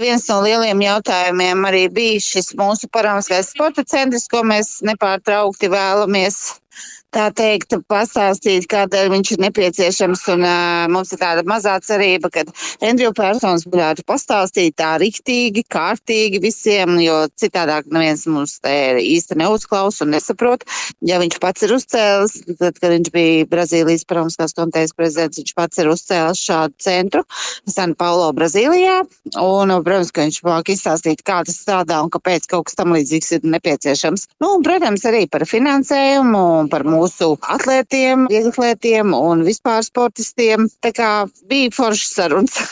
Viens no lieliem jautājumiem arī bija šis mūsu parāmskais sporta centrs, ko mēs nepārtraukti vēlamies tā teikt, pastāstīt, kādēļ viņš ir nepieciešams. Un, uh, mums ir tāda mazā cerība, ka Andriju personas varētu pastāstīt tā riktīgi, kārtīgi visiem, jo citādāk neviens mums īsti neuzklaus un nesaprot. Ja viņš pats ir uzcēlis, tad, kad viņš bija Brazīlijas Paramiskās komitejas prezidents, viņš pats ir uzcēlis šādu centru San Paulo, Brazīlijā. Un, protams, ka viņš māk izstāstīt, kā tas strādā un kāpēc kaut kas tam līdzīgs ir nepieciešams. Nu, un, protams, arī par finansējumu un par mūsu mūsu atlētiem, vieglatlētiem un vispār sportistiem. Tā kā bija foršas sarunas.